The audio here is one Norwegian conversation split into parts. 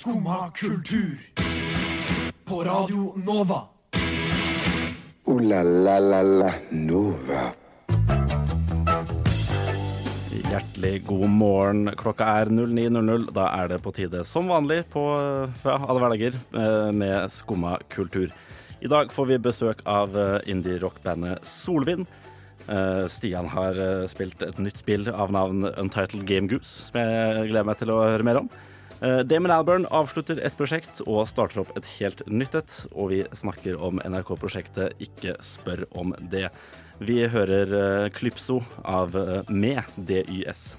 Skumma kultur. På Radio Nova. O-la-la-la-la Nova. Hjertelig god morgen. Klokka er 09.00. Da er det på tide som vanlig på ja, alle hverdager eh, med Skumma kultur. I dag får vi besøk av eh, indie-rockbandet Solvind. Eh, Stian har spilt et nytt spill av navn Untitled Game Goose, som jeg gleder meg til å høre mer om. Eh, Damon Alburn avslutter et prosjekt og starter opp et helt nytt et. Og vi snakker om NRK-prosjektet Ikke spør om det. Vi hører eh, Klypso av eh, Med DYS.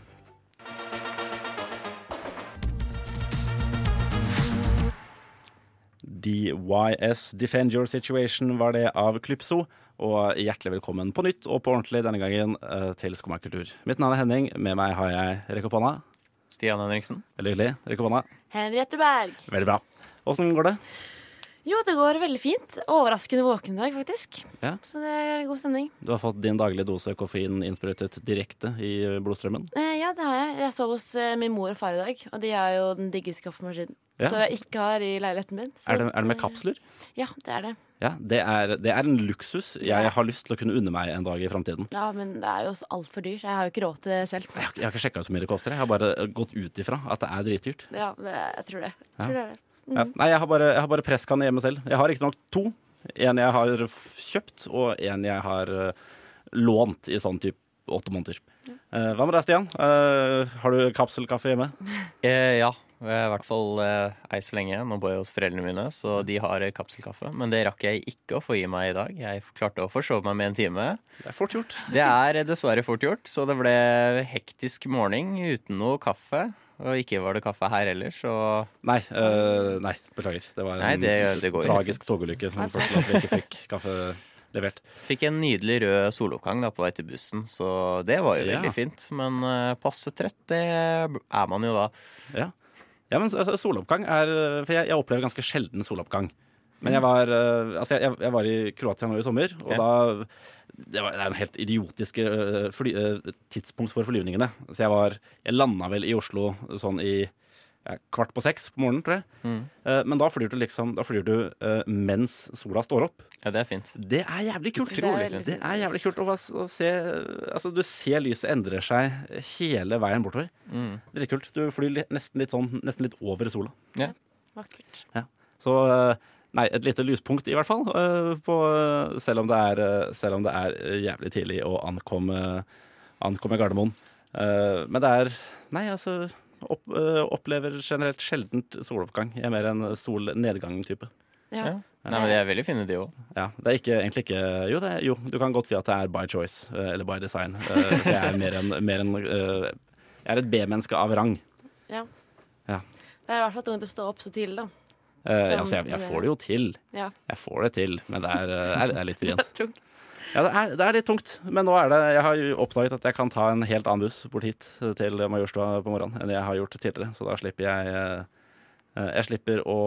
DYS Defend Your Situation var det av Klypso. Og hjertelig velkommen på nytt og på ordentlig denne gangen eh, til Skumma kultur. Mitt navn er Henning. Med meg har jeg Rekk opp hånda. Stian Henriksen. Veldig hyggelig. Rekk opp hånda. Henriette Berg. Veldig bra. Åssen går det? Jo, det går veldig fint. Overraskende våken i dag, faktisk. Ja. Så det er god stemning. Du har fått din daglige dose koffein innsprøytet direkte i blodstrømmen. Eh, ja, det har jeg. Jeg sov hos eh, min mor og far i dag, og de har jo den diggeste kaffemaskinen. Ja. Så jeg ikke har i leiligheten min. Så Er det, er det med kapsler? Ja, det er det. Ja, det er, det er en luksus jeg har lyst til å kunne unne meg en dag i framtiden. Ja, men det er jo altfor dyrt. Jeg har jo ikke råd til det selv. Jeg har, jeg har ikke sjekka så mye det koster. Jeg har bare gått ut ifra at det er dritdyrt. Ja, det, jeg tror det. Jeg tror det er det. Ja. Nei, jeg har bare, jeg har bare presskanne hjemme selv. Jeg har riktignok to. En jeg har kjøpt, og en jeg har eh, lånt i sånn type åtte måneder. Eh, hva med deg, Stian? Uh, har du kapselkaffe hjemme? Eh, ja, i hvert fall eh, ei så lenge. Nå bor jeg hos foreldrene mine, så de har kapselkaffe. Men det rakk jeg ikke å få i meg i dag. Jeg klarte å forsove meg med en time. Det er fort gjort. Det er dessverre fort gjort, så det ble hektisk morgen uten noe kaffe. Og ikke var det kaffe her heller, så Nei, eh, nei, beklager. Det var en Nei, det, det går tragisk togulykke som førte til at vi ikke fikk kaffe levert. Fikk en nydelig rød soloppgang da på vei til bussen, så det var jo Ja. veldig fint. Men uh, passe trøtt, det er man jo da. Ja, ja men altså, soloppgang er For jeg, jeg opplever ganske sjelden soloppgang. Men jeg var, eh, altså jeg, jeg var i Kroatia nå i sommer, og Ja. da det, var, det er en helt idiotisk eh, fly, eh, tidspunkt for flyvningene. Så jeg var Jeg landa vel i Oslo sånn i ja, kvart på seks på morgenen, tror jeg. Mm. Uh, men da flyr du liksom Da flyr du uh, mens sola står opp. Ja, det er fint. Det er jævlig kult. Utrolig fint. Det er jævlig kult å, å se Altså, du ser lyset endre seg hele veien bortover. Mm. Dritkult. Du flyr nesten litt sånn Nesten litt over sola. Vakkert. Så eh, Nei, et lite lyspunkt i hvert fall. eh, På, selv, om det er, eh, selv om det er eh, jævlig tidlig å ankomme, ankomme Gardermoen. Eh, Men det er Nei, altså opp, eh, Opplever generelt sjeldent soloppgang. Jeg er mer en solnedgang-type. Ja. Ja. Nei, men de er veldig fine, de òg. Ja, det er ikke, egentlig ikke jo, det er, jo, du kan godt si at det er by choice, eh, eller by design. eh, For jeg er mer enn en eh, Jeg er et B-menneske av rang. ja. Ja. Det er i hvert fall tungt å stå opp så tidlig, da. Eh, Som- altså, jeg, jeg får det jo til. Ja. Jeg får det til, men det er, eh, er, er litt vrient. Tungt. Ja, det det er litt tungt, men nå er det Jeg har oppdaget at jeg kan ta en helt annen buss bort hit til Majorstua på morgenen enn jeg har gjort tidligere, så da slipper jeg eh, eh, Jeg slipper å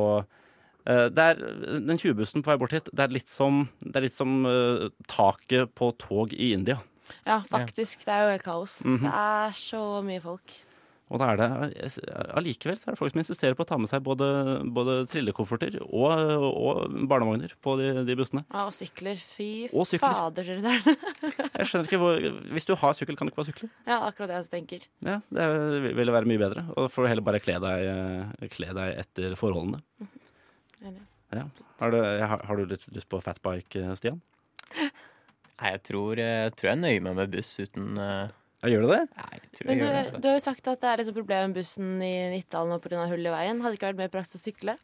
eh, det er, Den 20-bussen på vei bort hit, det er litt som, det er litt som uh, taket på tog i India. Ja, faktisk. Det er jo helt kaos. Mhm. Det er så mye folk. Og da er det allikevel så er det folk som insisterer på å ta med seg både, både trillekofferter og, og barnevogner på de, de bussene. Ja, og sykler. Fy Og sykler. fader, dere der. Jeg skjønner ikke hvor Hvis du har sykkel, kan du ikke bare sykle? Ja, akkurat det jeg tenker. Ja, Det ville være mye bedre. Og får du heller bare kle deg, eh, kle deg etter forholdene. Ja. Har, du, har, du litt lyst på fatbike, eh, Stian? Nei, jeg tror, jeg tror jeg nøyer meg med buss uten eh, Ja, gjør du det? Nei, Men du, du har jo sagt at det er sånn problem med bussen i Nittdalen nå pga. hull i veien. Hadde det ikke vært mer praktisk å sykle?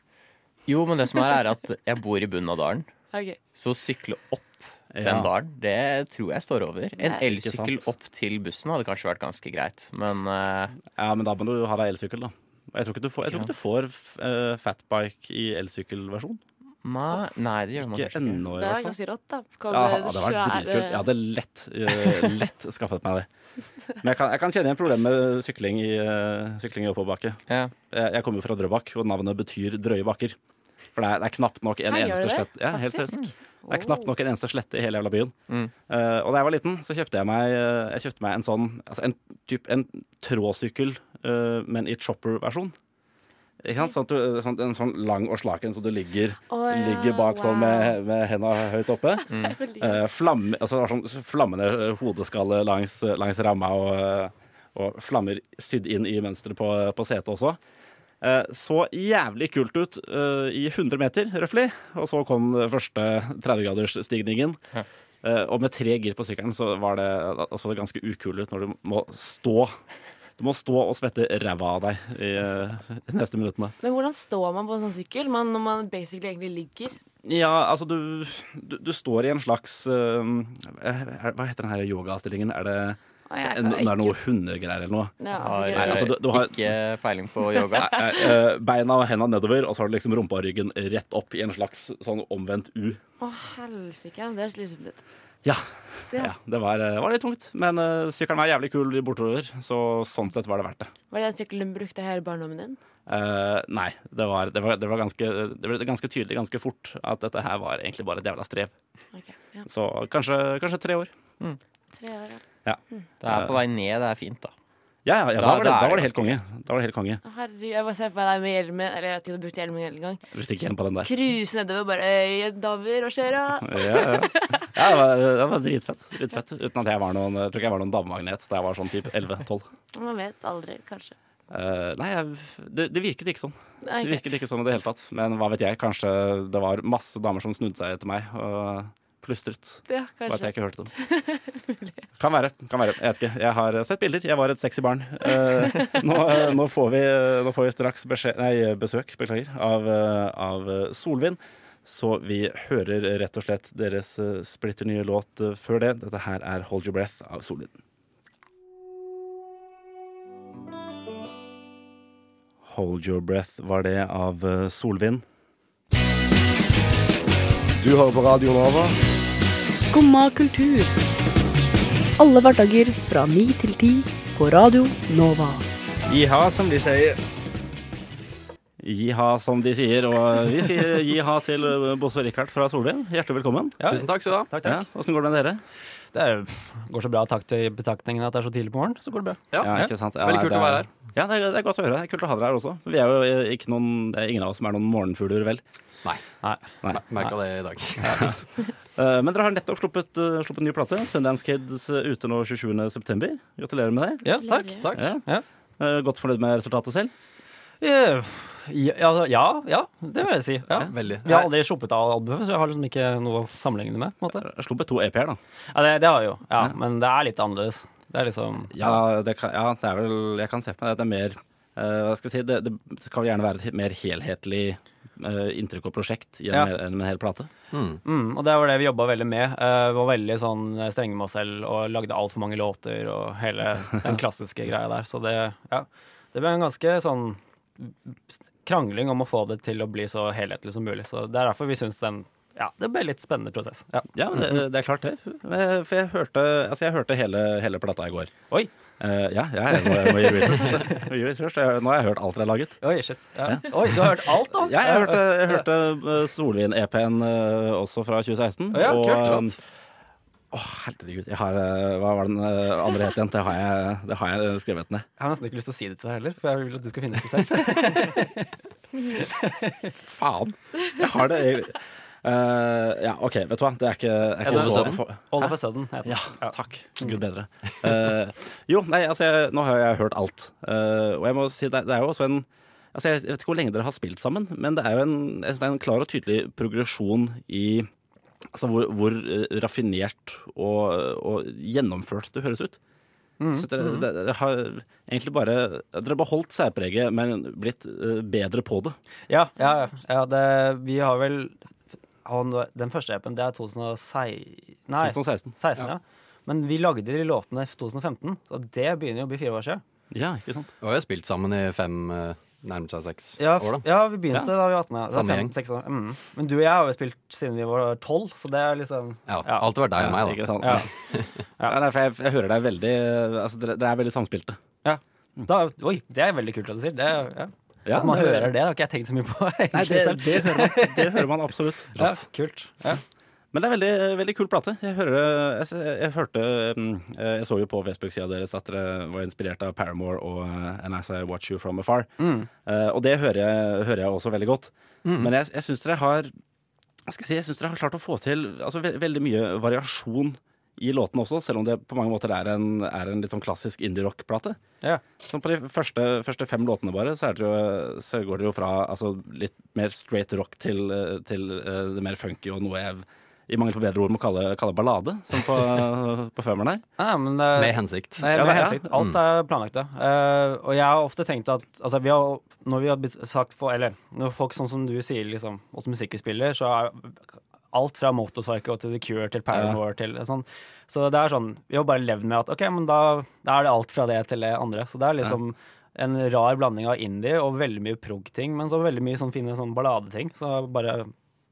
Jo, men det som er, er at jeg bor i bunnen av dalen. Okay. Så å sykle opp den Ja. dalen, det tror jeg står over. En elsykkel opp til bussen hadde kanskje vært ganske greit, men uh... Ja, men da må du ha deg elsykkel, da. Jeg tror ikke du får, jeg tror ikke du får uh, fatbike i elsykkelversjon. Nei, nei, det gjør man Ikke ennå, i Det er ganske rått, da. Ja, det hadde vært svære- dritkult. Jeg hadde lett, uh, lett skaffet meg det. Men jeg kan, jeg kan kjenne igjen problemet med sykling i, uh, sykling i oppoverbakke. Ja. Jeg, jeg kommer jo fra Drøbak, og navnet betyr drøye bakker. For det er, det er knapt nok en gjør eneste slett det? ja? Det er knapt nok en eneste slette i hele jævla byen. Mm. Uh, og da jeg var liten, så kjøpte jeg meg, jeg kjøpte meg en sånn altså en, typ, en tråsykkel, eh, men i chopper-versjon. Sånn sånn, en sånn lang og slak en, så du ligger, oh, ja, ligger bak sånn med, med henda høyt oppe. Mm. Eh, flamme, altså, det var sånn flammende hodeskalle langs, langs ramma og, eh, og flammer sydd inn i mønsteret på, på setet også. Eh, så jævlig kult ut eh, i 100 meter, røftlig. Og så kom den første 30-gradersstigningen. Eh, og med tre gir på sykkelen så var det, altså, det ganske ukul ut når du må stå Du må stå og svette ræva av deg i eh, de neste minuttene. Men hvordan står man på en sånn sykkel man, når man basically egentlig ligger? Ja, altså du, du, du står i en slags er- Hva heter den her yogastillingen? Er det, Å, jeg det er noe hundegreier eller noe? Ja, Har. Nei, altså, du- du har- ikke peiling på yoga. Eh, Beina og hendene nedover, og så har du liksom rumpa og ryggen rett opp i en slags sånn omvendt U. Å, helsike. Det er slitsomt ut. Ja, Ja. ja det var, eh, var litt tungt. Men uh, sykkelen er jævlig kul bortover, så sånn sett var det verdt det. Var det den sykkelen du brukte i barndommen din? Uh, nei, det var, det, var, det, var ganske, det ble ganske tydelig ganske fort at dette her var egentlig bare et jævla strev. Okay, ja. Så kanskje, kanskje tre år. Tre år, ja. Det er på vei ned, det er fint, da. Ja, ja, ja da, Da- var det, da var det helt konge. Da var det helt konge. Herregud, jeg bare ser for meg deg med hjelmen. Eller jeg har ikke brukt hjelmen en gang. Igjen på den der. Cruise nedover, bare «Øy, Daver, hva skjer? Ja, ja. ja det, var, det var dritfett. dritfett. Uten at jeg var noen, jeg tror ikke jeg var noen damemagnet da jeg var sånn type 11-12. Man vet aldri, kanskje. Uh, nei, jeg, det, det virket ikke sånn. Nei, Det virket ikke sånn i det hele tatt. Men hva vet jeg, kanskje det var masse damer som snudde seg etter meg og plystret. Ja, Bare at kanskje. jeg ikke hørte dem. Kan være. kan være, Jeg vet ikke. Jeg har sett bilder. Jeg var et sexy barn. Eh, nå, nå, får vi, nå får vi straks beskjed, nei, besøk beklager, av, eh, av Solvind. Så vi hører rett og slett deres eh, splitter nye låt eh, før det. Dette her er Hold Your Breath av Solvind. Hold Your Breath var det av eh, Solvind. Du hører på Radio Nova. Skumma kultur. Alle hverdager fra ni til ti på Radio Nova. Jiha, som de sier. Jiha, som de sier. Og vi sier jiha til Bosse og Rikard fra Solvind. Hjertelig velkommen. Tusen takk skal du ha. Ja, Åssen går det med dere? Det er, går så bra takk til betraktningen at det er så tidlig på morgenen. Så går det bra. Ja, ikke sant? Ja, Veldig kult er, å være her. Ja, det er, det er godt å høre. Det er kult å ha dere her også. Vi er jo eh, ikke noen, det er ingen av oss som er noen morgenfugler, vel? Nei. Nei. Merka det i dag. Eh, Men dere har nettopp sluppet, sluppet en ny plate. Sundance Kids eh, ute nå 27.9. Gratulerer med det. Ja, takk. takk. Ja. Ja. Eh, Godt fornøyd med resultatet selv? Ja, ja, ja, ja, det vil jeg si. Ja. Veldig. Vi har aldri sluppet av albumet, så jeg har liksom ikke noe å sammenligne med. på en måte. Sluppet to EP-er, da. Ja, det, det har vi jo, ja, Ja. men det er litt annerledes. Det er liksom Ja, det, kan, ja, det er vel Jeg kan se på meg at det er mer uh, Hva skal vi si Det, det skal gjerne være et mer helhetlig inntrykk og prosjekt gjennom ja. en hel plate. Mm, og det var det vi jobba veldig med. Uh, var veldig sånn eh, strenge med oss selv og lagde altfor mange låter og hele den klassiske greia der. Så det, ja, det ble en ganske sånn krangling om å få det til å bli så helhetlig som mulig. Så det er derfor vi syns den Ja, det ble litt spennende prosess. Ja. Ja, men det, det er klart det. Eh, For jeg hørte, altså jeg hørte hele, hele plata i går. Oi, Uh, ja, ja, jeg må, må gjøre research. Nå har jeg hørt alt dere har laget. oi, shit. Ja. Oi, du har hørt alt, da? Ja, jeg hørte, jeg hørte eh, Solvin-EP-en også fra 2016. Ja, kult, og, flott. Å, herregud. Jeg har, hva var den andre het igjen? Det har jeg, det har jeg skrevet ned. Jeg har nesten ikke lyst til å si det til deg heller, for jeg vil at du skal finne det selv. Faen. Jeg har det Eh, ja, OK, vet du hva. Det er ikke, er ikke sånn? for- All of a sudden. Ja, takk. Gud bedre. Uh, jo, nei, altså, jeg, nå har jeg hørt alt. Uh, og jeg må si, det, det er jo også en Altså, jeg vet ikke hvor lenge dere har spilt sammen, men det er jo en, det er en klar og tydelig progresjon i Altså hvor, hvor raffinert og, og gjennomført det høres ut. Så dere, dere, dere har egentlig bare Dere har beholdt særpreget, men blitt bedre på det. Ja, ja, ja. ja det, vi har vel han, Den første appen, det er 2016 Nei, 2016. 16, ja. Men vi lagde de låtene i 2015, og det begynner jo å bli fire år siden. Ja, ikke sant? Og vi har spilt sammen i fem, eh, nærmet seg seks Ja, år, da. ja vi begynte da vi var 18. Ja. Samme fem, gjeng. Mm. Men du og jeg har jo spilt siden vi var 12, så det er liksom Ja, Ja. Alltid vært deg og meg, da. Ja. Ja, for jeg, jeg hører deg veldig altså, dere, er veldig samspilte. da, Oi, det er veldig kult at du sier. Det, ja. At man det- hører det, det har ikke jeg tenkt så mye på. Nei, det, det, hører man, det hører man absolutt. ja, kult. Ja. Men det er veldig, veldig kul plate. Jeg, hører, jeg, jeg hørte mm, Jeg så jo på Facebook-sida deres at dere var inspirert av Paramore og eh, And As I Watch You From Afar. Mm. Eh, og det hører jeg, hører jeg også veldig godt. Men jeg, jeg syns dere har jeg si, jeg synes dere har klart å få til altså, ve veldig mye variasjon i låtene også, selv om det på mange måter er en, er en litt sånn klassisk indie-rock-plate. Ja. Sånn på de første, første fem låtene bare, så, er det jo, så går det jo fra altså, litt mer straight rock til, til uh, det mer funky og noe jeg i mangel på bedre ord må kalle, kalle ballade, som på, på femmeren her. Ja, men det, Med hensikt. Nei, Ja, det hensikt. Alt er planlagt, ja. Uh, og jeg har ofte tenkt at altså, vi har, Når vi har sagt for Eller når folk sånn som du sier, liksom, oss musikk så er alt fra Motorcycle til The Cure til Paramore til sånn. Så det er sånn Vi har bare levd med at OK, men da, da er det alt fra det til det andre. Så det er liksom en rar blanding av indie og veldig mye prog-ting, men så veldig mye sånn fine sånn balladeting. Så bare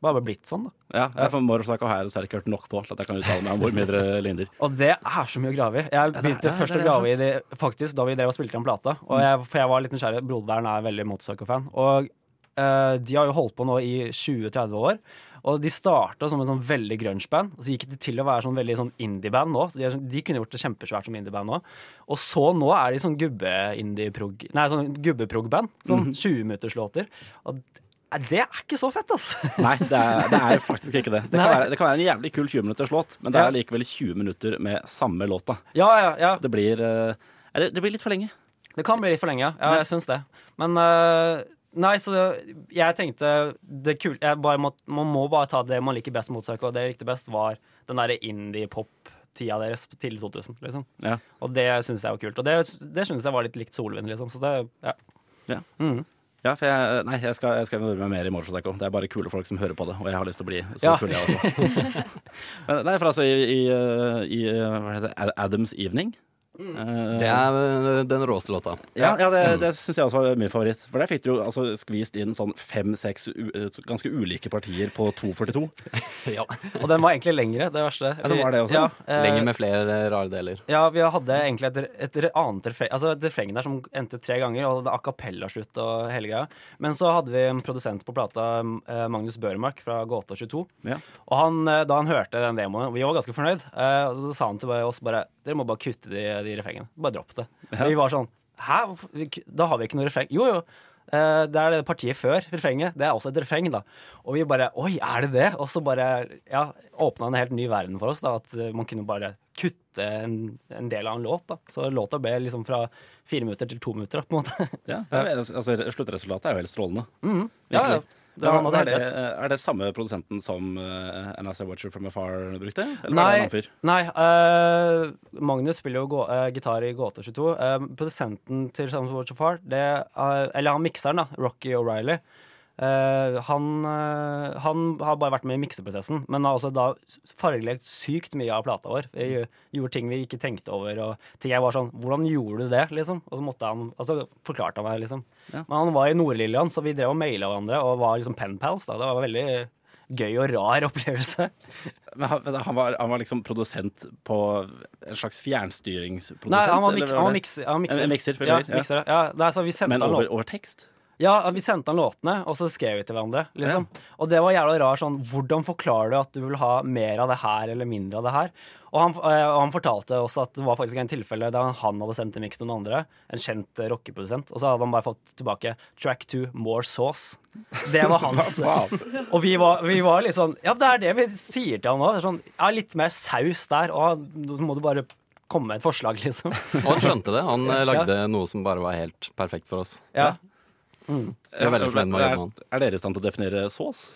bare blitt sånn, da. Ja, jeg får Motorcycle har jeg dessverre ikke hørt nok på til at jeg kan uttale meg om hvor mye dere ligner. Og det er så mye å grave i. Jeg begynte ja, først å grave i det faktisk da vi drev og spilte den plata. Og jeg, for jeg var litt nysgjerrig. Broderen er veldig Motorcycle-fan. Og uh, de har jo holdt på nå i 20-30 år. Og de starta som en sånn veldig grunge-band, og så gikk de til å være sånn veldig sånn indie-band nå. Så de, sånn- de kunne gjort det kjempesvært som indie-band nå. Og så nå er de sånn gubbe-indie-prog Nei, sånn gubbe-prog-band. Sånn 20-minutterslåter. Og det er ikke så fett, ass. Nei, det er, det er faktisk ikke det. Det kan, være, det kan være en jævlig kul 20 minutters låt, men det er likevel 20 minutter med samme låta. Ja, ja, ja. Det blir, eh, det, blir litt for lenge. Det kan bli litt for lenge, ja. jeg syns det. Men øh, Nei, så det, jeg tenkte det kul, jeg bare må, Man må bare ta det man liker best mot seg, og det jeg likte best, var den derre indie-pop-tida deres på tidlig 2000. liksom. Ja. Og det syns jeg var kult. Og det, det syns jeg var litt likt Solvind, liksom. Så det, ja. Ja. Mm. Ja, for jeg, nei, jeg skal, jeg skal meg mer i Motorcycle. Det er bare kule folk som hører på det, og jeg har lyst til å bli så Ja. kul, jeg også. Nei, for altså i, i, uh, i det, Adams Evening eh, Det er øh, den råeste låta. Ja, ja det, det syns jeg også var min favoritt. For der fikk du jo altså skvist inn sånn fem-seks ganske ulike partier på 2.42. Ja. Og den var egentlig lengre, det verste. Ja, det var det også. Ja, eh, Lenger med flere rare deler. Ja, vi hadde egentlig et, et annet refreng Altså et refreng der som endte tre ganger, og det a cappella-slutt og hele greia. Men så hadde vi en produsent på plata, eh, Magnus Børmark fra Gåta 22. Ja. Og han, eh, da han hørte den demoen, vi var ganske fornøyd, eh, så sa han til oss bare Dere må bare kutte de, de refrengene. Bare dropp det. Ja. vi var sånn Hæ? Da har vi ikke noe refreng. Jo, jo. eh, Det er det partiet før refrenget. Det er også et refreng, da. Og vi bare Oi, er det det? Og så bare ja, åpna en helt ny verden for oss. da At eh, man kunne bare kutte en, en del av en låt. da Så låta ble liksom fra fire minutter til to minutter. på en måte Ja, altså, sluttresultatet er jo helt strålende. Mhm. Ja, ja. Virkelig. Det, han er, det, er det samme produsenten som uh, NSA Watcher from Afar brukte? Det Nei, nei eh, Magnus spiller jo gå, uh, gitar i Gåte 22. Uh, produsenten til Samus Watcher Far, det, eh, eller han mikseren, da, Rocky O'Reilly, eh, han, uh, han har bare vært med i mikseprosessen, men har også da fargelagt sykt mye av plata vår. Vi gjorde ting vi ikke tenkte over, og ting jeg var sånn Hvordan gjorde du det, liksom? Og så måtte han Altså forklarte han meg, liksom. Ja. Men han var i Nord-Lillian, så vi drev og maila hverandre og var liksom penpals. da. Det var veldig gøy og rar opplevelse. Men han, han, var, han var liksom produsent på en slags fjernstyringsprodusent? Nei, han var, han var. Han mikser. En- en mikser, ja, ja. mikser, ja. Nei, så vi sendte Men over, over tekst? Ja, vi sendte han låtene, og så skrev vi til hverandre. Liksom. Og det var jævla rar sånn Hvordan forklarer du at du vil ha mer av det her eller mindre av det her? Og han, eh, og han fortalte også at det var faktisk en tilfelle da han hadde sendt en miks til noen andre, en kjent eh, rockeprodusent, og så hadde han bare fått tilbake 'track to more sauce'. Det var hans. Og vi var, vi var litt sånn Ja, det er det vi sier til han nå. Sånn, ja, litt mer saus der, og så må du bare komme med et forslag, liksom. Og han skjønte det. Han lagde lagde noe som bare var helt perfekt for oss. Ja. Jeg er veldig fornøyd med å jobbe med han. Er, er dere i stand til å definere sås?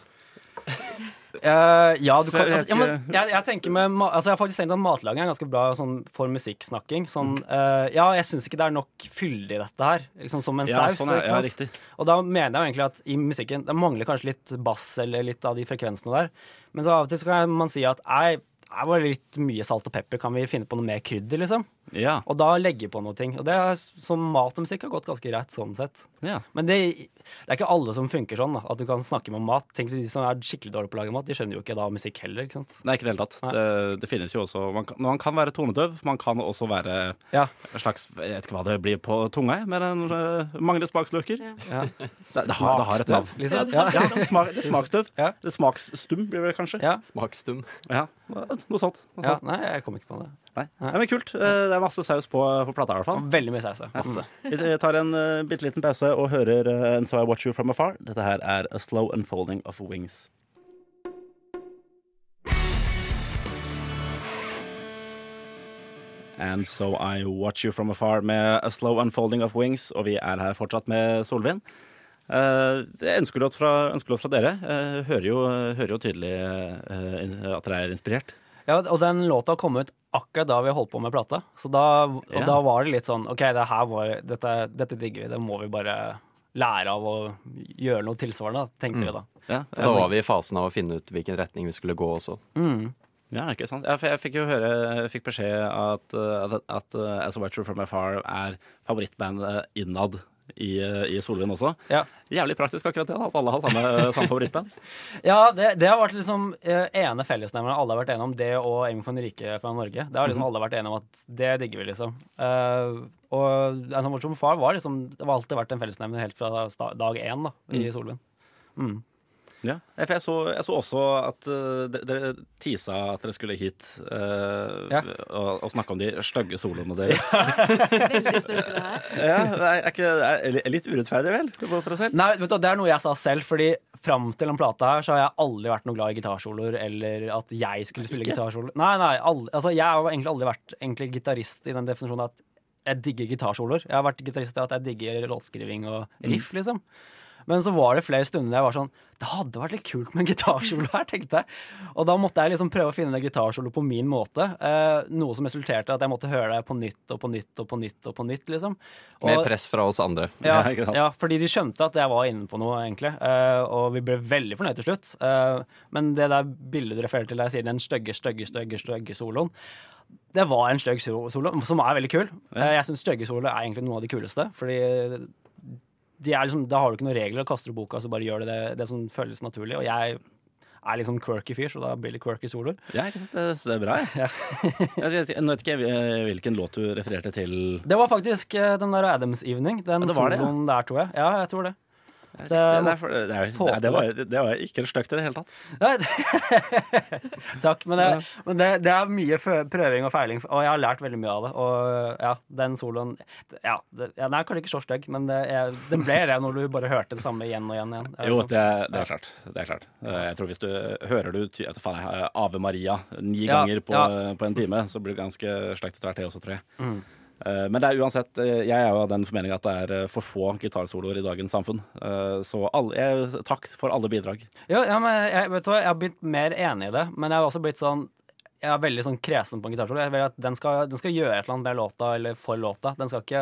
Uh, ja, du kan, Jeg altså, ja, men jeg, jeg tenker med altså, Jeg har faktisk tenkt at matlaging er ganske bra sånn, for musikksnakking. Sånn, uh, ja, jeg syns ikke det er nok fyldig dette her, liksom som en Ja, saus. sånn er- ikke ja. Og da mener jeg jo egentlig at i musikken Det mangler kanskje litt bass eller litt av de frekvensene der. Men så av og til så kan man si at nei, det var litt mye salt og pepper. Kan vi finne på noe mer krydder, liksom? Ja. Og da legge på noe ting. Og det er, som mat og musikk har gått ganske greit sånn sett. ja. Men det, det er ikke alle som funker sånn, da, at du kan snakke med mat. Tenk De som er skikkelig dårlige på å lage mat, de skjønner jo ikke da musikk heller. ikke sant? Nei, ikke det hele tatt. Det, det finnes jo også man kan, man kan være tonedøv, man kan også være Ja. en slags Jeg vet ikke hva det blir på tunga, men en uh, mangler smaksløker. ja. Det, det, har, det har et navn. liksom. Ja, Ja. litt, smak, litt smaksstøv. Ja. Litt smaksstum blir det kanskje. Ja. Smaksstum. Ja, Noe sånt. Noe ja. sånt. Nei, jeg kom ikke på det. Nei. Nei, men kult. Eh, Det er masse saus på, på plata i hvert fall. Veldig mye saus. Masse. Vi tar en uh, bitte liten pause og hører uh, And So I Watch You From Afar. Dette her er A Slow Unfolding of Wings. And So I Watch You From Afar med A Slow Unfolding of Wings, og vi er her fortsatt med Solvin. Uh, det ønskelåt fra, ønskelåt fra dere. Uh, hører, jo, hører jo tydelig uh, at dere er inspirert. Ja, og den låta kom ut akkurat da vi holdt på med plata. Så da, og Ja. da var det litt sånn OK, det her var, dette, dette digger vi. Det må vi bare lære av å gjøre noe tilsvarende, tenkte tenkte vi da. Ja, Så da var vi i fasen av å finne ut hvilken retning vi skulle gå også. Mm. Ja, ikke sant? Jeg, jeg fikk jo høre, jeg fikk beskjed at, at, at uh, As a Watcher From Afar er favorittbandet innad i, i Solvin også. Ja. Jævlig praktisk akkurat det, at alle har samme, samme favorittband. Ja, det, det har vært liksom eh, ene fellesnevneren alle har vært enige om, det og Aiming for rike fra Norge. Det har liksom alle vært enige om at det digger vi, liksom. Uh, og en som far var liksom Det har alltid vært en fellesnevner helt fra dag én da, i Solvin. Mm. Ja, for jeg så, jeg så også at uh, dere tisa at dere skulle hit uh, Ja. og, og snakke om de stygge soloene deres. Veldig spent på det her. ja, er, ikke, det er litt urettferdig, vel? selv? Nei, vet du, Det er noe jeg sa selv, fordi fram til den plata her så har jeg aldri vært noe glad i gitarsoloer, eller at jeg skulle spille gitarsoloer. Nei, nei, aldri, altså Jeg har egentlig aldri vært egentlig gitarist i den definisjonen at jeg digger gitarsoloer. Jeg har vært gitarist i at jeg digger låtskriving og riff, liksom. Men så var det flere stunder der jeg var sånn Det hadde vært litt kult med en gitarsolo her, tenkte jeg. Og da måtte jeg liksom prøve å finne en gitarsolo på min måte. Eh, noe som resulterte i at jeg måtte høre det på nytt og på nytt og på nytt og på nytt, liksom. Med press fra oss andre. ja, Ja, fordi de skjønte at jeg var inne på noe, egentlig. Eh, og vi ble veldig fornøyd til slutt. Eh, men det der bildet du refererer til der jeg sier den stygge, stygge, stygge, stygge soloen, det var en stygg solo, som er veldig kul. Eh, jeg syns stygge solo er egentlig noe av de kuleste. Fordi liksom, da har du ikke noen regler, og kaster du boka, så bare gjør du det, det som føles naturlig. Og jeg er liksom quirky fyr, så da blir det quirky soloer. Ja, ikke sant? Det, det er bra, jeg. jeg. vet ikke- jeg eh, hvilken låt du refererte til. Det var faktisk eh, den der Adams Evening. Den Ja, det det, ja. soloen der, tror jeg. Ja, jeg tror det. Det, er for- er- var, det var ikke stygt i det hele tatt. Nei, Takk. Men, det, men det, det er mye prøving og feiling, og jeg har lært veldig mye av det. Og ja, den soloen ja, ja, Den er kanskje ikke så stygg, men det, jeg, den ble det når du bare hørte det samme igjen og igjen. og igjen. Jo, liksom- det, det er klart. Det er klart. Eh, Jeg tror hvis du hører du ty- faen, Ave Maria ni Ja, ganger på, ja. på en time, så blir det ganske stygt etter hvert, det også, tror jeg. Mm. Eh, Men det er uansett eh, Jeg er jo av den formening at det er eh, for få gitarsoloer i dagens samfunn. Så alle, jeg, takk for alle bidrag. Ja, ja, men jeg, vet du hva, jeg har blitt mer enig i det, men jeg har også blitt sånn jeg er veldig sånn kresen på en gitarsolo. Jeg vil at den skal, den skal gjøre et eller annet med låta eller for låta. Den skal ikke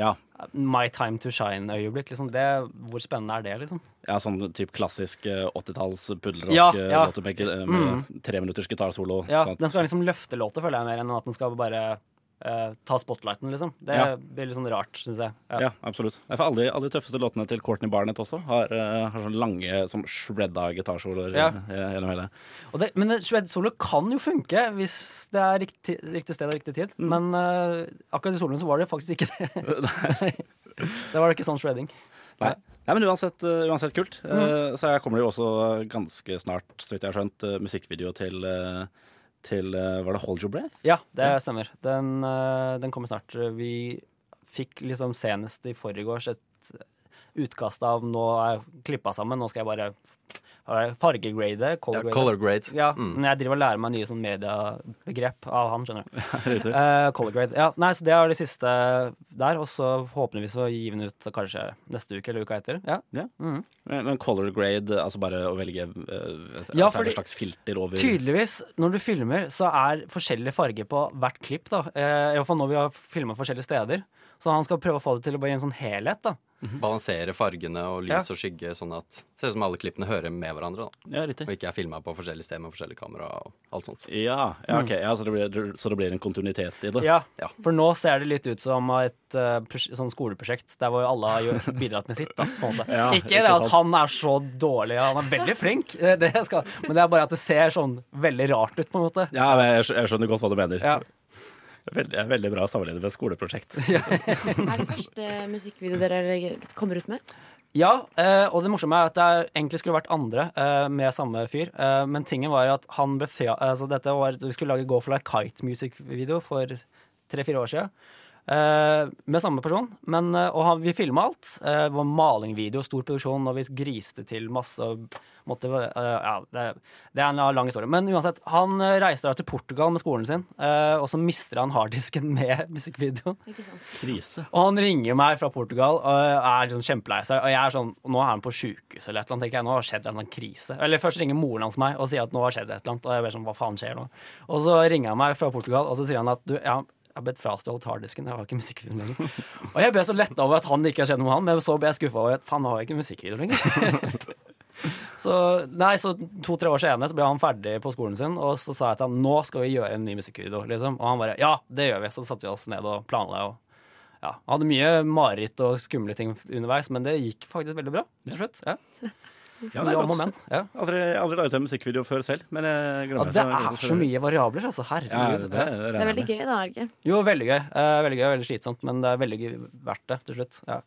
Ja, My time to shine-øyeblikk. Liksom. Det, hvor spennende er det, liksom? ja sånn typ klassisk eh, 80-talls puddelrock Ja, ja. låter med, med tre minutters gitarsolo. Ja, sånn at- Den skal liksom løfte låta, føler jeg, mer enn at den skal bare eh, ta spotlighten, liksom. Det Ja. blir litt sånn rart, syns jeg. Ja, absolutt. Ja, For alle, alle de tøffeste låtene til Courtney Barnett også har, uh, har sånne lange, sånn shredda gitarsoloer Ja. eh, gjennom hele. Det, men shred-solo kan jo funke hvis det er riktig, riktig sted og riktig tid. Mm. Men uh, akkurat i soloen så var det faktisk ikke det. det var ikke sånn shredding. Nei. Nei, men uansett, uansett kult. Mm. Så her kommer det jo også ganske snart, så vidt jeg har skjønt, musikkvideo til, eh, til eh, Var det Hold Your Breath? Ja, det stemmer. Den, eh, den kommer snart. Vi fikk liksom senest i forgårs et utkast av Nå er klippa sammen, nå skal jeg bare fargegrade. Color ja, color grade. Ja, Mm. men jeg driver og lærer meg nye sånn mediebegrep av han, skjønner du. Eh, color grade. Ja, nei, så det er det siste der, og så håpeligvis å gi den ut kanskje neste uke eller uka etter. Ja. Ja. Mm. Men, color grade, altså bare å velge eh, Ja, altså fordi- slags filter over Tydeligvis, når du filmer, så er forskjellig farge på hvert klipp. da. Uh, I hvert fall når vi har filma forskjellige steder. Så han skal prøve å få det til å bli en sånn helhet. da Balansere fargene og lys og skygge, sånn at det ser ut som alle klippene hører med hverandre. da. Ja, riktig. Og ikke er filma på forskjellige steder med forskjellige kamera og alt sånt. Ja, ja ok. Ja, så, det blir, så det blir en kontinuitet i det? Ja, Ja. For nå ser det litt ut som et uh, sånn skoleprosjekt der hvor alle har gjort- bidratt med sitt. da på en måte. Ja, Ikke ikke det at han er så dårlig, han er veldig flink, eh, det skal, men det er bare at det ser sånn veldig rart ut. på en måte Ja, jeg skjønner godt hva du mener. Ja. Veldig, veldig bra sammenlignet med et skoleprosjekt. Er det første musikkvideo dere kommer ut med? Ja, eh, og det morsomme er at det egentlig skulle vært andre eh, med samme fyr. Eh, men tingen var at han ble fra, altså dette var, Vi skulle lage Go for like Kite music-video for tre-fire år siden. eh, med samme person. Men, og vi filma alt. Eh, det var malingvideo, stor produksjon, og vi griste til masse. og Måtte, uh, ja, det, det er en lang historie. Men uansett, han eh, reiste da til Portugal med skolen sin, uh, og så mister han harddisken med musikkvideoen. Krise. Og han ringer meg fra Portugal og er liksom kjempelei seg. Og jeg er sånn, nå er han på sjukehus eller et eller annet. tenker jeg, Nå har skjedd en eller annen krise. Eller først ringer moren hans meg og sier at nå har skjedd et eller annet. Og jeg blir sånn, hva faen skjer nå? Og så ringer han meg fra Portugal og så sier han at du, ja, jeg har bedt frastjålet harddisken. Jeg har ikke musikkvideo lenger. Og jeg ble så letta over at han ikke har skjedd noe med han, men så ble jeg skuffa over at faen, nå har jeg ikke musikkvideo lenger. Så, nei, så to-tre år senere så ble han ferdig på skolen sin, og så sa jeg til han nå skal vi gjøre en ny musikkvideo. Liksom. Og han bare ja, det gjør vi. Så satte vi oss ned og planla. Og, ja, hadde mye mareritt og skumle ting underveis, men det gikk faktisk veldig bra til slutt. Ja. Ja, det er Ja, godt. moment. Ja. Aldri, aldri laget en musikkvideo før selv, men jeg Ja, det er så mye variabler, altså. Ja, Herregud. det, Ja. Det er veldig gøy, da. er? Jo, veldig gøy. Eh, veldig gøy, veldig slitsomt, men det er veldig gøy verdt det til slutt. Ja.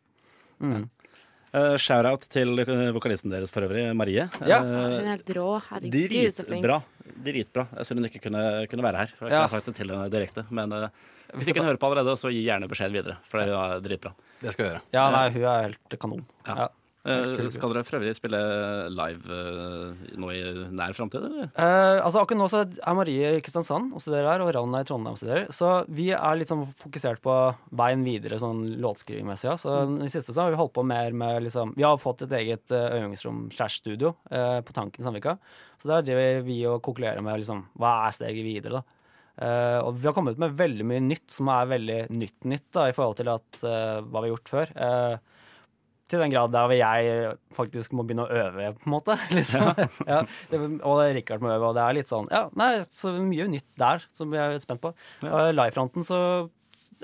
Mm. Uh, Shout-out til eh, vokalisten deres for øvrig, Marie. Ja. Uh, Hun er helt rå. Herregud, så flink. Dritbra. Dritbra. Jeg synd hun ikke kunne, kunne være her. For jeg Ja. kunne sagt det til henne direkte. Men uh, hvis ikke hun hører på allerede, så gi gjerne beskjed videre. For hun er dritbra. Det skal vi gjøre. ja, nei, hun er helt kanon. Ja. Eh, skal dere for øvrig spille live eh, nå i nær framtid, eller? Eh, altså Akkurat nå så er Marie i Kristiansand og studerer her, og Ravn er i Trondheim og studerer. Så vi er litt sånn fokusert på veien videre sånn låtskrivingmessig. Ja. Så i siste så har vi holdt på mer med liksom Vi har fått et eget uh, øvingsrom slash studio eh, på Tanken i Sandvika. Så der driver vi og konkluderer med liksom hva er steget videre, da. Uh, og vi har kommet med veldig mye nytt som er veldig nytt-nytt da, i forhold til at, uh, hva vi har gjort før. Eh, til den grad der hvor jeg faktisk må begynne å øve, på en måte. Liksom. Ja, det, og Rikard må øve, og det er litt sånn Ja, nei, så mye nytt der som vi er spent på. Og Livefronten så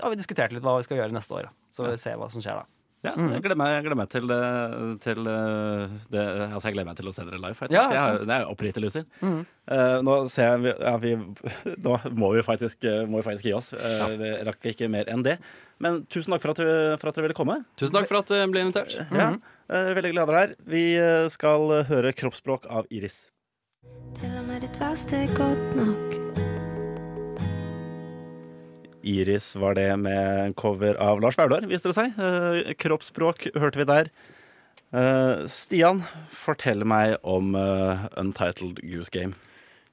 har vi diskutert litt hva vi skal gjøre neste år. Så vi ser hva som skjer da. Ja, jeg gleder meg, jeg gleder meg til, eh, til eh, det Altså, jeg gleder meg til å se dere live. Ja, jeg, har- det er oppriktig lyst til. Eh, nå ser jeg vi- ja, vi, Nå må vi faktisk, må vi faktisk gi oss. Uh, Vi rakk ikke mer enn det. Men tusen takk for at, du, for at dere ville komme. Tusen takk for at jeg ble invitert. Ja, uh, veldig glad dere er her. Vi skal høre kroppsspråk av Iris. Til og med ditt verste er godt nok. Iris var det med en cover av Lars Vaular, viste det seg. Eh, kroppsspråk hørte vi der. Eh, Stian, fortell meg om eh, Untitled Goose Game.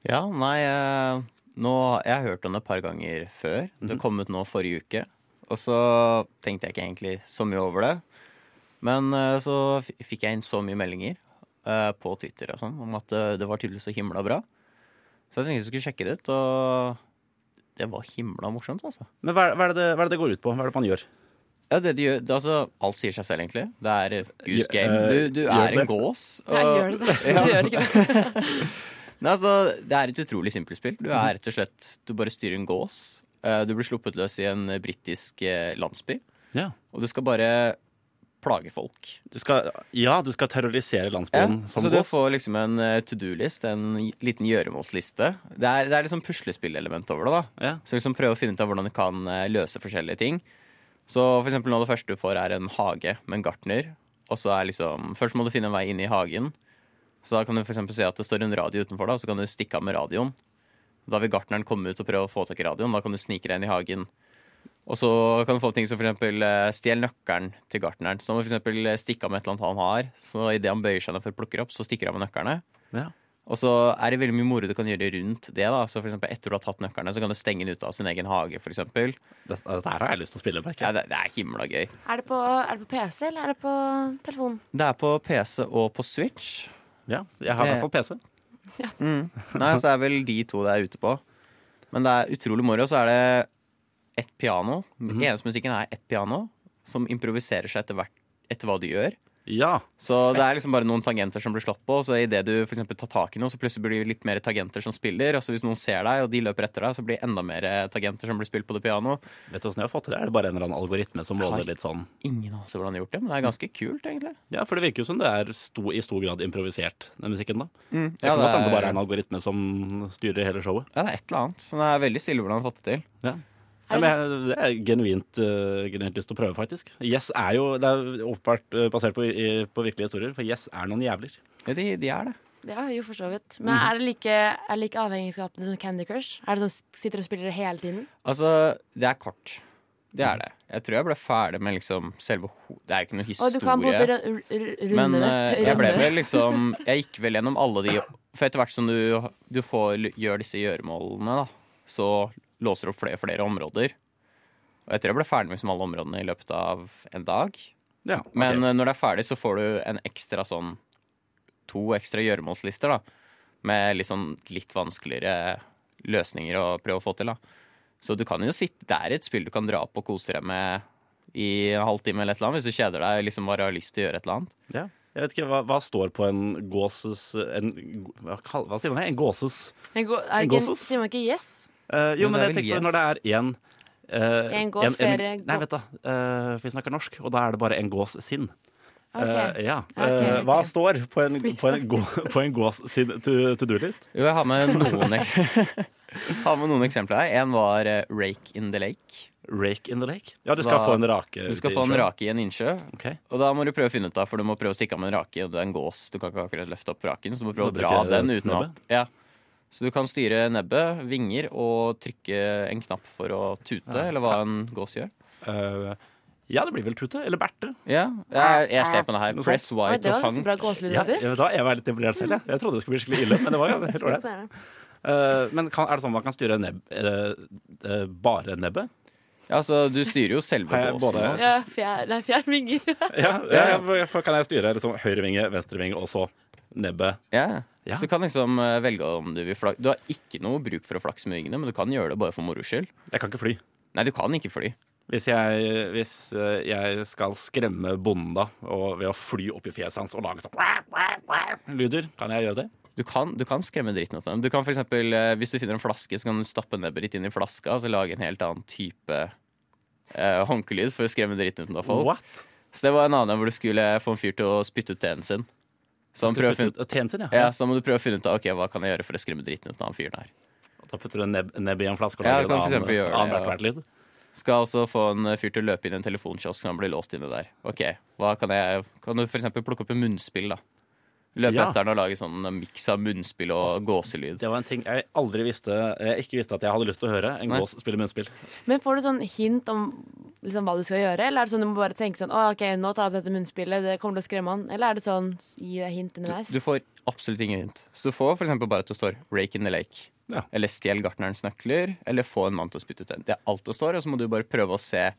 Ja, nei eh, nå, Jeg har hørt om det et par ganger før. Det kom ut nå forrige uke. Og så tenkte jeg ikke egentlig så mye over det. Men eh, så fikk jeg inn så mye meldinger eh, på Twitter og sånn om at det var tydeligvis så himla bra. Så jeg tenkte jeg skulle sjekke det ut, og det var himla morsomt, altså. Men hva, hva, er det, hva er det det går ut på? Hva er det man gjør? Ja, det de gjør, det, altså, Alt sier seg selv, egentlig. Det er eh, goose game. eh, Du, du er en gås. Ja, gjør det det? Ja. Gjør ikke det. Nei, altså, det er et utrolig simpelt spill. Du er rett og slett Du bare styrer en gås. Eh, Du blir sluppet løs i en britisk landsby, Ja. og du skal bare plage folk. Du skal, ja, du skal terrorisere landsbyen som så du gås. får liksom en eh, to do-list, en liten gjøremålsliste. Det er, det er liksom puslespillelement over det. da Ja. Så liksom prøve å finne ut av hvordan du kan eh, løse forskjellige ting. Så for eksempel nå det første du får er en hage med en gartner. Og så er liksom Først må du finne en vei inn i hagen. Så da kan du for se at det står en radio utenfor, da, så kan du stikke av med radioen. Da vil gartneren komme ut og prøve å få tak i radioen. Da kan du snike deg inn i hagen. Og så kan du få ting som for eksempel eh, stjel nøkkelen til gartneren. Så må du for eksempel eh, stikke av med et eller annet han har. Så idet han bøyer seg ned for å plukke opp, så stikker han av med nøklene. Ja. Og så er det veldig mye moro du kan gjøre rundt det. da Så for eksempel Etter du har tatt nøklene, så kan du stenge den ut av sin egen hage. For eksempel. Dette, dette her har jeg lyst til å spille, merker ja, det, det er himla gøy. Er det, på, er det på PC, eller er det på telefon? Det er på PC og på Switch. Ja, jeg har i hvert fall PC. Nei, så det er vel de to det er ute på. Men det er utrolig moro. Så er det ett piano. Mhm. Eneste musikken er ett piano som improviserer seg etter, hvert, etter hva du gjør. Ja. Så det er liksom bare noen tangenter som blir slått på, og så idet du for tar tak i noe, så plutselig blir det litt mer tangenter som spiller. Og så hvis noen ser deg, og de løper etter deg, så blir det enda mer tangenter som blir spilt på det pianoet. Vet du åssen jeg har fått til det? Er det bare en eller annen algoritme som måler litt sånn Ingen anelse hvordan de har gjort det, men det er ganske kult, egentlig. Ja, for det virker jo som det er sto, i stor grad improvisert, den musikken, da. Mm, Ja, kan godt hende det bare er, en algoritme som styrer hele showet. ja, det er et eller annet. Så det er veldig stille hvordan de har fått det til. Ja. Ja, men det er genuint, uh, genuint lyst til å prøve, faktisk. Yes er jo Det er åpenbart uh, basert på, i, på virkelige historier, for Yes er noen jævler. Ja, de, de er det. Ja, jo, for så vidt. Men er det like, er det like avhengighetsskapende som Candy Crush? Er det sånn sitter og spiller det hele tiden? Altså, det er kort. Det er det. Jeg tror jeg ble ferdig med liksom selve ho... Det er ikke noe Og historie. Men eh, jeg ble vel liksom Jeg gikk vel gjennom alle de For etter hvert som du, du får, gjør disse gjøremålene, da, så låser opp flere og flere områder. Og jeg tror jeg ble ferdig med liksom alle områdene i løpet av en dag. Ja, okay. Men eh, når det er ferdig, så får du en ekstra sånn To ekstra gjøremålslister, da. Med litt sånn litt vanskeligere løsninger å prøve å få til, da. Så du kan jo sitte der i et spill du kan dra opp og kose deg med i en halvtime eller et eller annet, hvis du kjeder deg liksom bare har lyst til å gjøre et eller annet. Ja. Jeg vet ikke, hva, hva står på en gåses en, hva, hva sier man? det? En gåses? En gå- En det sier man ikke yes? Eh, jo, men, men jeg tenker yes. når det er én En gås, flere Nei, vet du. uh, vi snakker norsk, og da er det bare en gås sinn. Okay. Eh, ja. Okay, okay. hva står på en, på en, gå, på en gås sin to, to do-list? Jo, jeg har med noen, har med noen eksempler her. En var eh, Rake in the Lake. Rake in the lake? Ja, du skal da, få en rake. Du skal få en rake i en innsjø. Okay. Og da må du prøve å finne ut av, for du må prøve å stikke av med en rake, og det er en gås. Du kan ikke akkurat løfte opp raken, så du må prøve å dra den uten at ja. Så du kan styre nebbet, vinger, og trykke en knapp for å tute, Ja. eller hva en gås gjør. Uh, ja, det blir vel Tute. Eller Berte. Ja, jeg, jeg slet med det her. Press white Oi, white det var hang. bra gåselyd, Ja, da, jeg var litt imponert selv. Jeg. jeg trodde det skulle bli skikkelig ille, men det var jo helt ålreit. Eh, men kan, er det sånn man kan styre nebb, eh, bare nebbet? Ja, så du styrer jo selve båsen. både- Ja, fjær, nei, fjærvinger. Ja, ja, ja, for kan jeg styre liksom, høyre vinge, venstre vinge og så nebbet? Ja. Ja. Så du kan liksom eh, velge om du vil flakse. Du har ikke noe bruk for å flakse med vingene, men du kan gjøre det bare for moro skyld. Jeg kan ikke fly. Nei, du kan ikke fly. Hvis jeg, hvis eh, jeg skal skremme bonden da, og ved å fly opp i fjeset hans og lage sånn lyder, kan jeg gjøre det? Du kan, du kan skremme dritten ut av dem. Du kan for eksempel, eh, Hvis du finner en flaske, så kan du stappe nebbet ditt inn i flaska og så lage en helt annen type eh, håndkelyd for å skremme dritten ut av folk. What? Så det var en annen hvor du skulle få en fyr til å spytte ut teen sin. Så, finne, ut- sin, ja. ja, så må du prøve å finne ut av Ok, hva kan jeg gjøre for å skremme dritten ut av han fyren her. Da putter du en nebb, nebb i en flaske og Ja, lager for en annen, annen ja. hvert hvert lyd. Skal også få en fyr til å løpe inn i en telefonkiosk når han blir låst inne der. Ok, hva Kan jeg Kan du for eksempel plukke opp en munnspill, da? Løpe Ja. etter den og lage sånn miks av munnspill og gåselyd. Det var en ting jeg aldri visste Jeg ikke visste at jeg hadde lyst til å høre. En Nei. gås spille munnspill. Men får du sånn hint om liksom, hva du skal gjøre? Eller er det sånn du må bare tenke sånn Å, OK, nå tar jeg opp dette munnspillet, det kommer til å skremme han? Eller er det sånn gi deg hint underveis? du får absolutt ingen hint. Så du får eksempel bare at det står 'rake in the lake'. Ja. Eller 'stjel gartnerens nøkler'. Eller 'få en mann til å spytte ut den'. Det er alt det står, og så må du bare prøve å se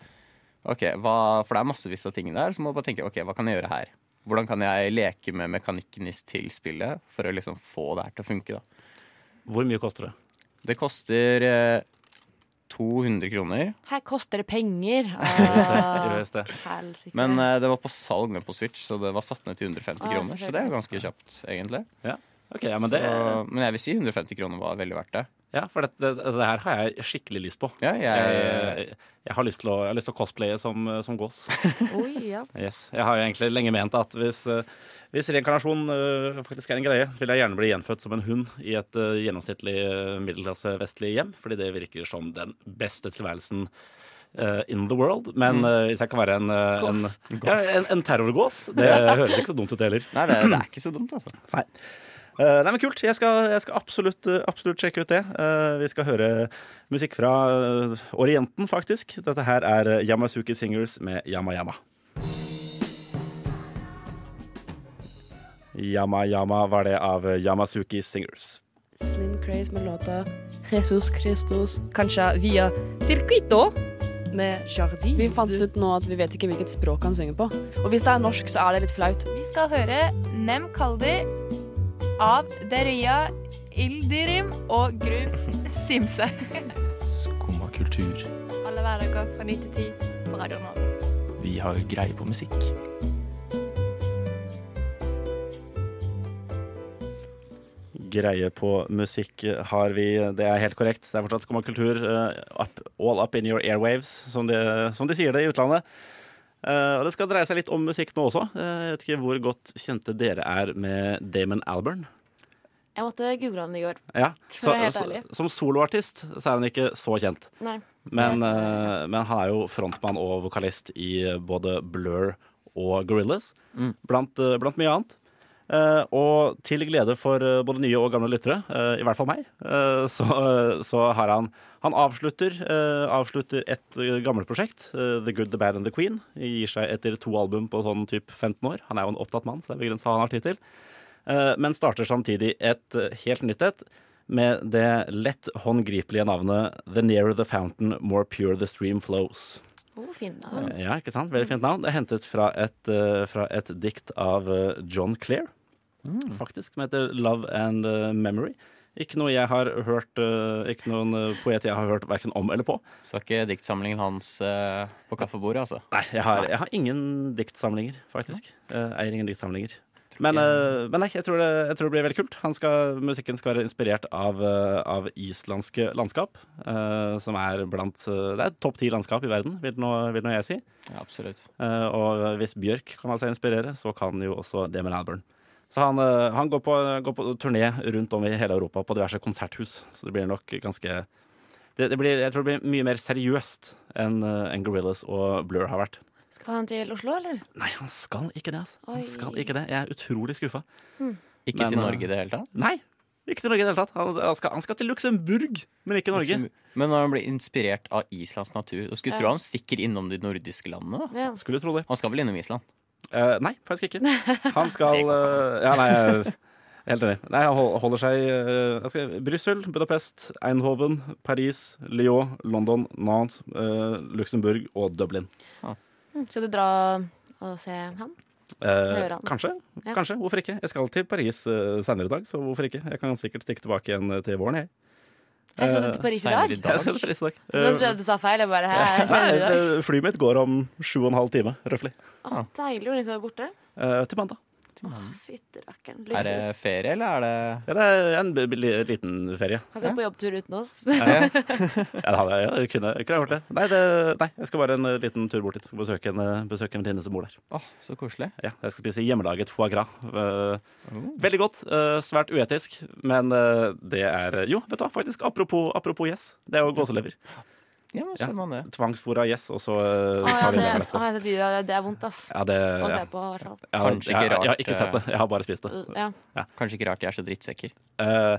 Ok, hva, For det er massevis av ting der, så må du bare tenke ok, hva kan jeg gjøre her? Hvordan kan jeg leke med mekanikken i- til spillet for å liksom få det her til å funke? da Hvor mye koster det? Det koster eh, 200 kroner, Her koster det penger. Ah, vet det. men eh, det var på salg ned på Switch, så det var satt ned til 150 Ah, kroner. Så det er ganske kjapt, egentlig. Ok, ja, men det, så, men jeg vil si 150 kroner var veldig verdt det. ja, for det, det, det her har jeg skikkelig lyst på. Ja, jeg, Jeg, jeg, har, lyst til å, jeg har lyst til å cosplaye som, som gås. Oi, ja. Yes. Jeg har jo egentlig lenge ment at hvis, eh, hvis reinkarnasjon eh, faktisk er en greie, så vil jeg gjerne bli gjenfødt som en hund i et eh, gjennomsnittlig uh, middelklasse vestlig hjem, fordi det virker som den beste tilværelsen Uh, in the world. Men uh, hvis jeg kan være en, uh, en, ja, en, en terrorgås, det høres ikke så dumt ut heller. Nei, det, det er ikke så dumt, altså. Nei. Eh, nei, men Kult. Jeg skal, jeg skal absolutt, eh, absolutt sjekke ut det. Uh, vi skal høre musikk fra uh, Orienten, faktisk. Dette her er Yamazuki Yamasuki Singers med Yama Yama. Yama Yama var det av Yamazuki Yamasuki Singers. Slim Craze med låta Jesus Christus, kanskje via Circuito med Jardin. Vi fant ut nå at vi vet ikke hvilket språk han synger på. Og hvis det er norsk, så er det litt flaut. Vi skal høre Nem Kaldi av Deria Ildirim og Grub Simse. Skumma kultur. Alle hverdager fra 9 til 10 på Radio Nova. Vi har greie på musikk. Greie på musikk har vi, det er helt korrekt. Det er fortsatt Skumma kultur. Uh, up, all up in your airwaves, som de, som de sier det i utlandet. Eh, og det skal dreie seg litt om musikk nå også. Uh, jeg vet ikke hvor godt kjente dere er med Damon Alburn. Jeg måtte google han i går. Ja, For å være helt så, som soloartist så er han ikke så kjent. Nei. Men, så- eh, men han er jo frontmann og vokalist i både Blur og Gorillaz, Mm. blant, blant mye annet. Eh, og til glede for eh, både nye og gamle lyttere, eh, i hvert fall meg, så, så har han Han avslutter, avslutter et gammelt prosjekt, The Good, The Bad and The Queen. Gir seg etter to album på sånn typ 15 år. Han er jo en opptatt mann, så det er begrensa hva han har tid til. Men starter samtidig et helt nytt et med det lett håndgripelige navnet The Nearer the Fountain, More Pure the Stream Flows. Oh, fint navn. Ja, ikke sant? Veldig fint navn. Det er hentet fra et, fra et dikt av John John Clare, faktisk, som heter Love and eh, Memory. Ikke noe jeg har hørt eh, Ikke noen eh, poet jeg har hørt verken om eller på. Så ikke diktsamlingen hans eh, på kaffebordet, altså? Nei, jeg har, jeg har ingen diktsamlinger, faktisk. Jeg eier ingen diktsamlinger. Men, eh, men nei, jeg tror, det, jeg tror det blir veldig kult. Han skal, musikken skal være inspirert av, eh, av islandske landskap. Uh, som er blant eh, Det er topp ti landskap i verden, vil nå, vil nå jeg si. Ja, absolutt. Uh, og hvis Bjørk kan la seg inspirere, så kan jo også Damon Alburn. Så han, eh, han går, på, går på turné rundt om i hele Europa på diverse konserthus. Så det blir nok ganske det, det blir, Jeg tror det blir mye mer seriøst enn en Gorillas og Blur har vært. Skal han til Oslo, eller? Nei, han skal ikke det. Altså. Han skal ikke det. Jeg er utrolig skuffa. Ikke Men, til eh, Norge i det hele tatt? Nei, ikke til Norge i det hele tatt. Han, han, skal, han skal til Luxembourg, men ikke Norge. Men når han blir inspirert av Islands natur og skulle Ja. tro han stikker innom de nordiske landene. da Ja. Skulle tro det. Han skal vel innom Island? Eh, nei, faktisk ikke. Han skal uh, Ja, nei, jeg er helt enig. Nei, han holder seg uh, skal, Brussel, Budapest, Eindhoven, Paris, Lyon, London, Nantes, uh, Luxembourg og Dublin. Ah. Skal du dra og se han? Eh, kanskje. Ja. Kanskje. Hvorfor ikke? Jeg skal til Paris uh, senere i dag, så hvorfor ikke? Jeg kan sikkert stikke tilbake igjen til våren, jeg. Jeg skal til Paris i dag? Jeg skal til Paris i dag. Nå trodde jeg du sa feil. Jeg bare, hæ, jeg Nei, eh, flyet mitt går om sju og en halv time, røftlig. Å, deilig hvor lenge skal du være borte. Eh, til mandag. Fytterakkeren. Er det ferie, eller er det Ja, det er en b- b- liten ferie. Han skal på jobbtur uten oss. Ja, det hadde jeg, ja, jeg kunne, kunne jeg gjort det. Nei, det. nei, jeg skal bare en eh, liten tur bort dit. Skal besøke en, eh, besøke en venninne som bor der. Åh, så koselig. Ja, jeg skal spise hjemmelaget foie gras. Eh, Veldig godt. eh, svært uetisk, men eh, det er Jo, vet du hva, faktisk. Apropos, apropos yes. Det er jo gåselever. Ja, Ja. ser man det. Tvangsfôra gjess, og så uh, ah, ja, det, av det. Det er vondt, ass. Ja, det Å se på, i hvert fall. Har, Kanskje ikke rart. jeg har ikke sett det. Jeg har bare spist det. Ja. Kanskje ikke rart de er så drittsekker. Uh,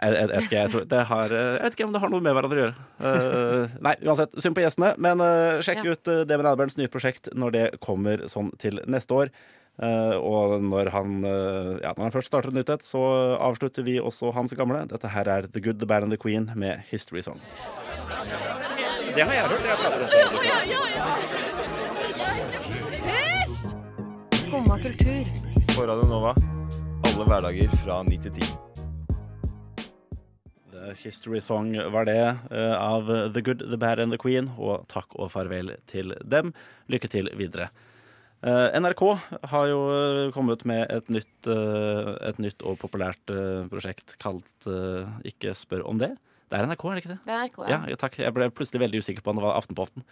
jeg, jeg, vet ikke, jeg, tror, har, eh, jeg vet ikke om det har noe med hverandre å gjøre. Uh, nei, uansett, synd på gjestene. Men uh, sjekk Ja. ut uh, Damon Alberns nye prosjekt når det kommer sånn til neste år. Uh, og når han, eh, ja, når han først starter nytt et, så avslutter vi også hans gamle. Dette her er The Good, The Bad and The Queen med History Song. Det har jeg hørt. Jeg prater om det. Skumma kultur. På Radio Nova. Alle hverdager fra 9 til 10. The History Song var det eh, av The Good, The Bad and The Queen. Og takk og farvel til dem. Lykke til videre. Eh, NRK har jo eh, kommet med et nytt, et nytt og populært prosjekt kalt Ikke spør om det. Det er NRK, er det ikke det? Det er NRK, Ja, ja. takk. Jeg ble plutselig veldig usikker på om det var Aftenpoften.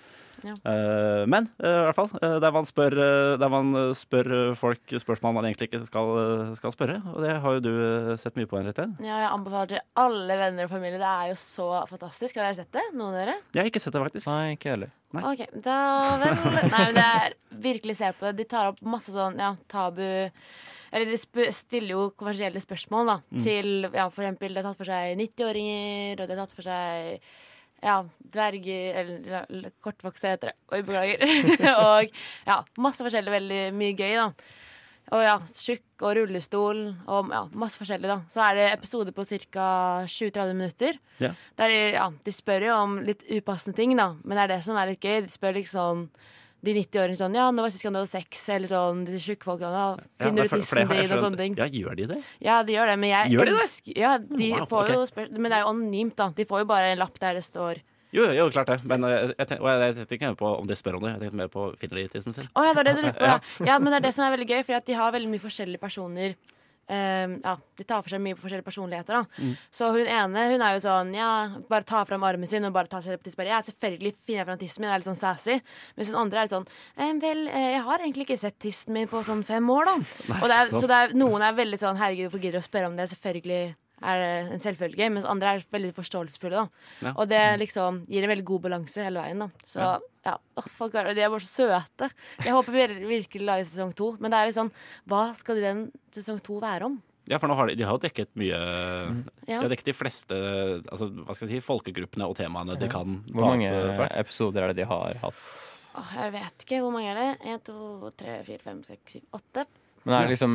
Ja. Eh, men eh, i hvert fall, eh, der man spør, der man spør folk spørsmål man egentlig ikke skal, skal spørre. Og det har jo du sett mye på, Henriette. Ja, jeg anbefaler til alle venner og familie. Det er jo så fantastisk. Har dere sett det? Noen av dere? Jeg har ikke sett det, faktisk. Nei, ikke heller. Nei. Ok, da vel Nei, men det er virkelig se på det. De tar opp masse sånn ja, tabu Eller de stiller jo kommersielle spørsmål da Mm. til ja, for eksempel Det har tatt for seg 90-åringer, og det har tatt for seg ja, dverger Eller kortvokste heter det. Oi, beklager. og ja, masse forskjellig. Veldig mye gøy, da. Og ja, tjukk og rullestol og ja, masse forskjellig, da. Så er det episoder på ca. 20-30 minutter. Ja. Der de, ja, de spør jo om litt upassende ting, da. Men det er det som er litt gøy. De spør liksom de 90-åringene sånn Ja, nå var sist gang du hadde sex? Eller sånn de tjukke folkene. Ja, Ja, for- du tissen din? Og sånne ting. Ja, gjør de det? Ja, de gjør det, men jeg Gjør de det? Ja, de Wow, får jo ok. spør Men det er jo anonymt, da. De får jo bare en lapp der det står Jo, jo, klart det. Men eh, jeg, tenk, jeg, tenkte ikke på om de spør om det. Jeg tenkte mer på finner de tissen selv. Å ja, det er det du lurer på. Ja. Ja. ja, men det er det som er veldig gøy, for de har veldig mye forskjellige personer. Ehm, ja, De tar for seg mye forskjellige personligheter. da Mm. Så hun ene hun er jo sånn Ja, bare ta fram armen sin og bare ta seg på tissen. Ja, selvfølgelig finner jeg fram tissen min. Det er litt sånn sassy. Mens hun andre er litt sånn «Eh, Vel, eh, jeg har egentlig ikke sett tissen min på sånn fem år, da. Nei, og det er, så det er, noen er veldig sånn Herregud, hvorfor gidder du å spørre om det? Selvfølgelig er en selvfølge. Mens andre er veldig forståelsesfulle. Ja. Og det liksom gir en veldig god balanse hele veien. da Så Ja. ja, Oh, folk er, De er bare så søte. Jeg håper vi virkelig lager sesong to. Men det er litt sånn Hva skal den sesong to være om? Ja, for nå har de, de har jo dekket mye Ja. De har dekket de fleste altså, hva skal jeg si, folkegruppene og temaene de kan. Hvor mange episoder er det de har hatt? Oh, jeg vet ikke. Hvor mange er det? Én, to, tre, fire, fem, seks, syv, åtte? Men er det liksom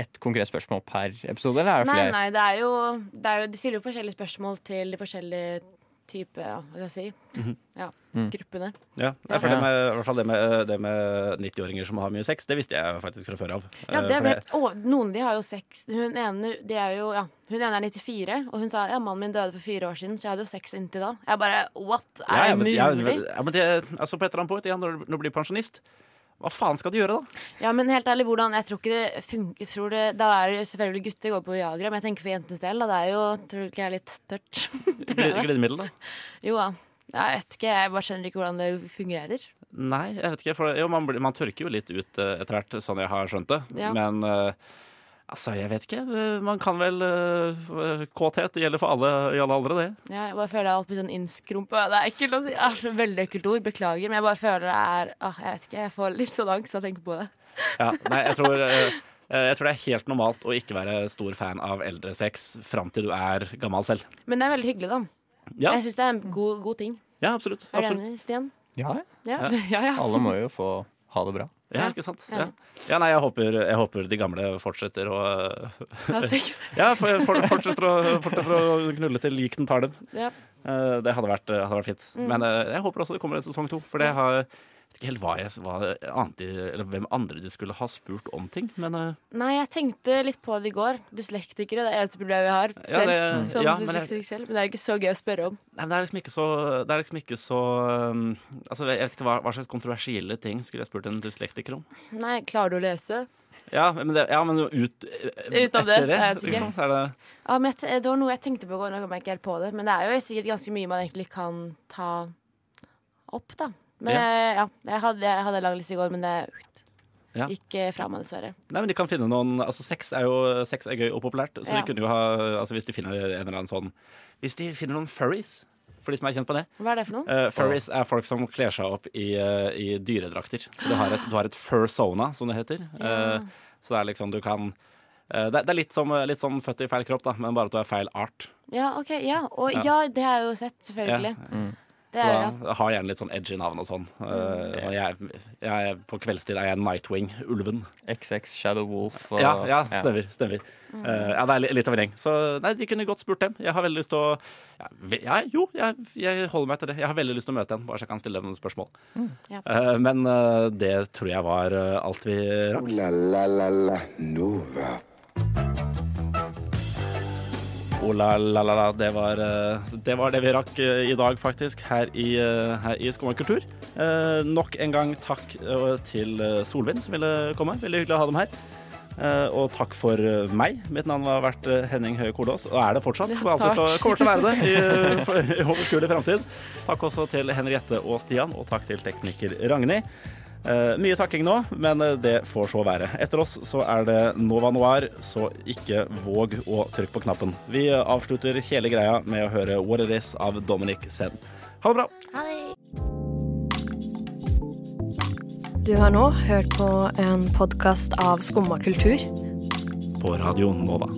ett konkret spørsmål per episode, eller er det Nei, flere? nei, det er, jo, det er jo De stiller jo forskjellige spørsmål til de forskjellige typer ja, Hva skal jeg si? Mhm. Ja, Mm. gruppene. Ja, Ja. for det med, i hvert fall det med, det med 90-åringer som har mye sex, det visste jeg faktisk fra før av. Ja, Eh, det vet å, Noen av de har jo sex. Hun ene, de er jo, ja, hun ene er 94, og hun sa ja, mannen min døde for fire år siden, så jeg hadde jo sex inntil da. Jeg bare what? Er ja, ja, det men, ja, mulig? ja, men det, altså på et eller annet punkt, ja, når du blir pensjonist, hva faen skal du gjøre da? Ja, men helt ærlig, hvordan Jeg tror ikke det funker. Tror det, da er det selvfølgelig gutter går på Viagra, men jeg tenker for jentenes del, da. Det er jo Tror ikke jeg er litt tørt? Glid- Glidemiddel, da? Jo da. Jeg vet ikke. Jeg bare skjønner ikke hvordan det fungerer. Nei, jeg vet ikke. For, jo, man, man tørker jo litt ut eh, etter hvert, sånn jeg har skjønt det. Ja. Men eh, altså, jeg vet ikke. Eh, Man kan vel uh, Kåthet gjelder for alle i alle aldre, det. Ja, jeg bare føler alt blir sånn innskrumpa. Det er ekkelt å si. Ah, så veldig ekkelt ord. Beklager. Men jeg bare føler det er ah, Jeg vet ikke. Jeg får litt sånn angst av å tenke på det. Ja, nei, jeg tror, eh, jeg tror det er helt normalt å ikke være stor fan av eldre sex fram til du er gammel selv. Men det er veldig hyggelig, da. Ja, Jeg syns det er en god, god ting. ja absolutt. Er du enig, Stian? Ja, Ja. Ja. ja, ja. alle må jo få ha det bra. Ja, ikke sant? Ja. Ja. nei, jeg håper, jeg håper de gamle fortsetter å Ha sex. Ja, for, for, fortsetter, å, fortsetter å knulle til lik den tar dem. Ja. Eh, Det hadde vært, hadde vært fint. Mm. Men eh, jeg håper også det kommer en sesong to. For det har vet ikke helt hva jeg, hva annet de, eller hvem andre de skulle ha spurt om ting. Men uh... Nei, jeg tenkte litt på det i går. Dyslektikere, det er eneste problemet jeg har Ja, det- som ja, dyslektiker selv. Men det er jo ikke så gøy å spørre om. nei, men det er liksom ikke så, det er liksom ikke så um, Altså, Jeg vet ikke hva, hva slags kontroversielle ting skulle jeg spurt en dyslektiker om. Nei, klarer du å lese? Ja, men, det, ja, men ut, Ut av det, det, liksom, det Ja, men det var noe jeg tenkte på i går, nå kommer jeg ikke helt på det. Men det er jo sikkert ganske mye man egentlig kan ta opp, da. Men Ja. jeg- ja, jeg hadde, jeg hadde lang liste i går, men det Ja. gikk eh, fra meg, dessverre. Nei, men de kan finne noen Altså, sex er jo sex er gøy og populært, så Ja. de kunne jo ha Altså, hvis de finner en eller annen sånn Hvis de finner noen furries, for de som er kjent på det Hva er det for noe? Uh, furries er folk som kler seg opp i, uh, i dyredrakter. Så du har et, du har et fursona, som det heter. Ja. Uh, så det er liksom du kan eh, det, det er litt som, litt som født i feil kropp, da, men bare at du er feil art. Ja, OK. Ja, og Ja. ja, det har jeg jo sett, selvfølgelig. Mm. Det er ja. da har gjerne litt sånn edgy navn og sånn. Uh, sånn jeg, jeg, er- på kveldstid er jeg Nightwing, ulven. XX, Shadow Wolf og Ja, ja, stemmer. stemmer. Eh, ja, det er litt av en gjeng. Så nei, de kunne godt spurt dem. Jeg har veldig lyst til å ja, ve- ja, Jo, jeg, jeg holder meg til det. Jeg har veldig lyst til å møte en, bare så jeg kan stille dem noen spørsmål. Ja. Uh, men eh, det tror jeg var eh, alt vi rakk. Oh, la la la la Nova. Oh, la, la, la, la. Det, var, eh, det var det vi rakk eh, i dag, faktisk, her i, eh, her i kultur. Eh, nok en gang takk til Solvind som ville komme. Veldig hyggelig å ha dem her. Eh, og takk for meg. Mitt navn har vært Henning Høie Kolås, og er det fortsatt. Ja, Kommer til å- være det i, i overskuelig framtid. Takk også til Henriette og Stian, og takk til tekniker Ragnhild. Eh, mye takking nå, men eh, det får så være. Etter oss så er det Nova Noir, så ikke våg å trykke på knappen. Vi eh, avslutter hele greia med å høre What It Is av Dominic Sen. Ha det bra! Det. Du har nå hørt på en podkast av Skumma kultur. På Radio Nova.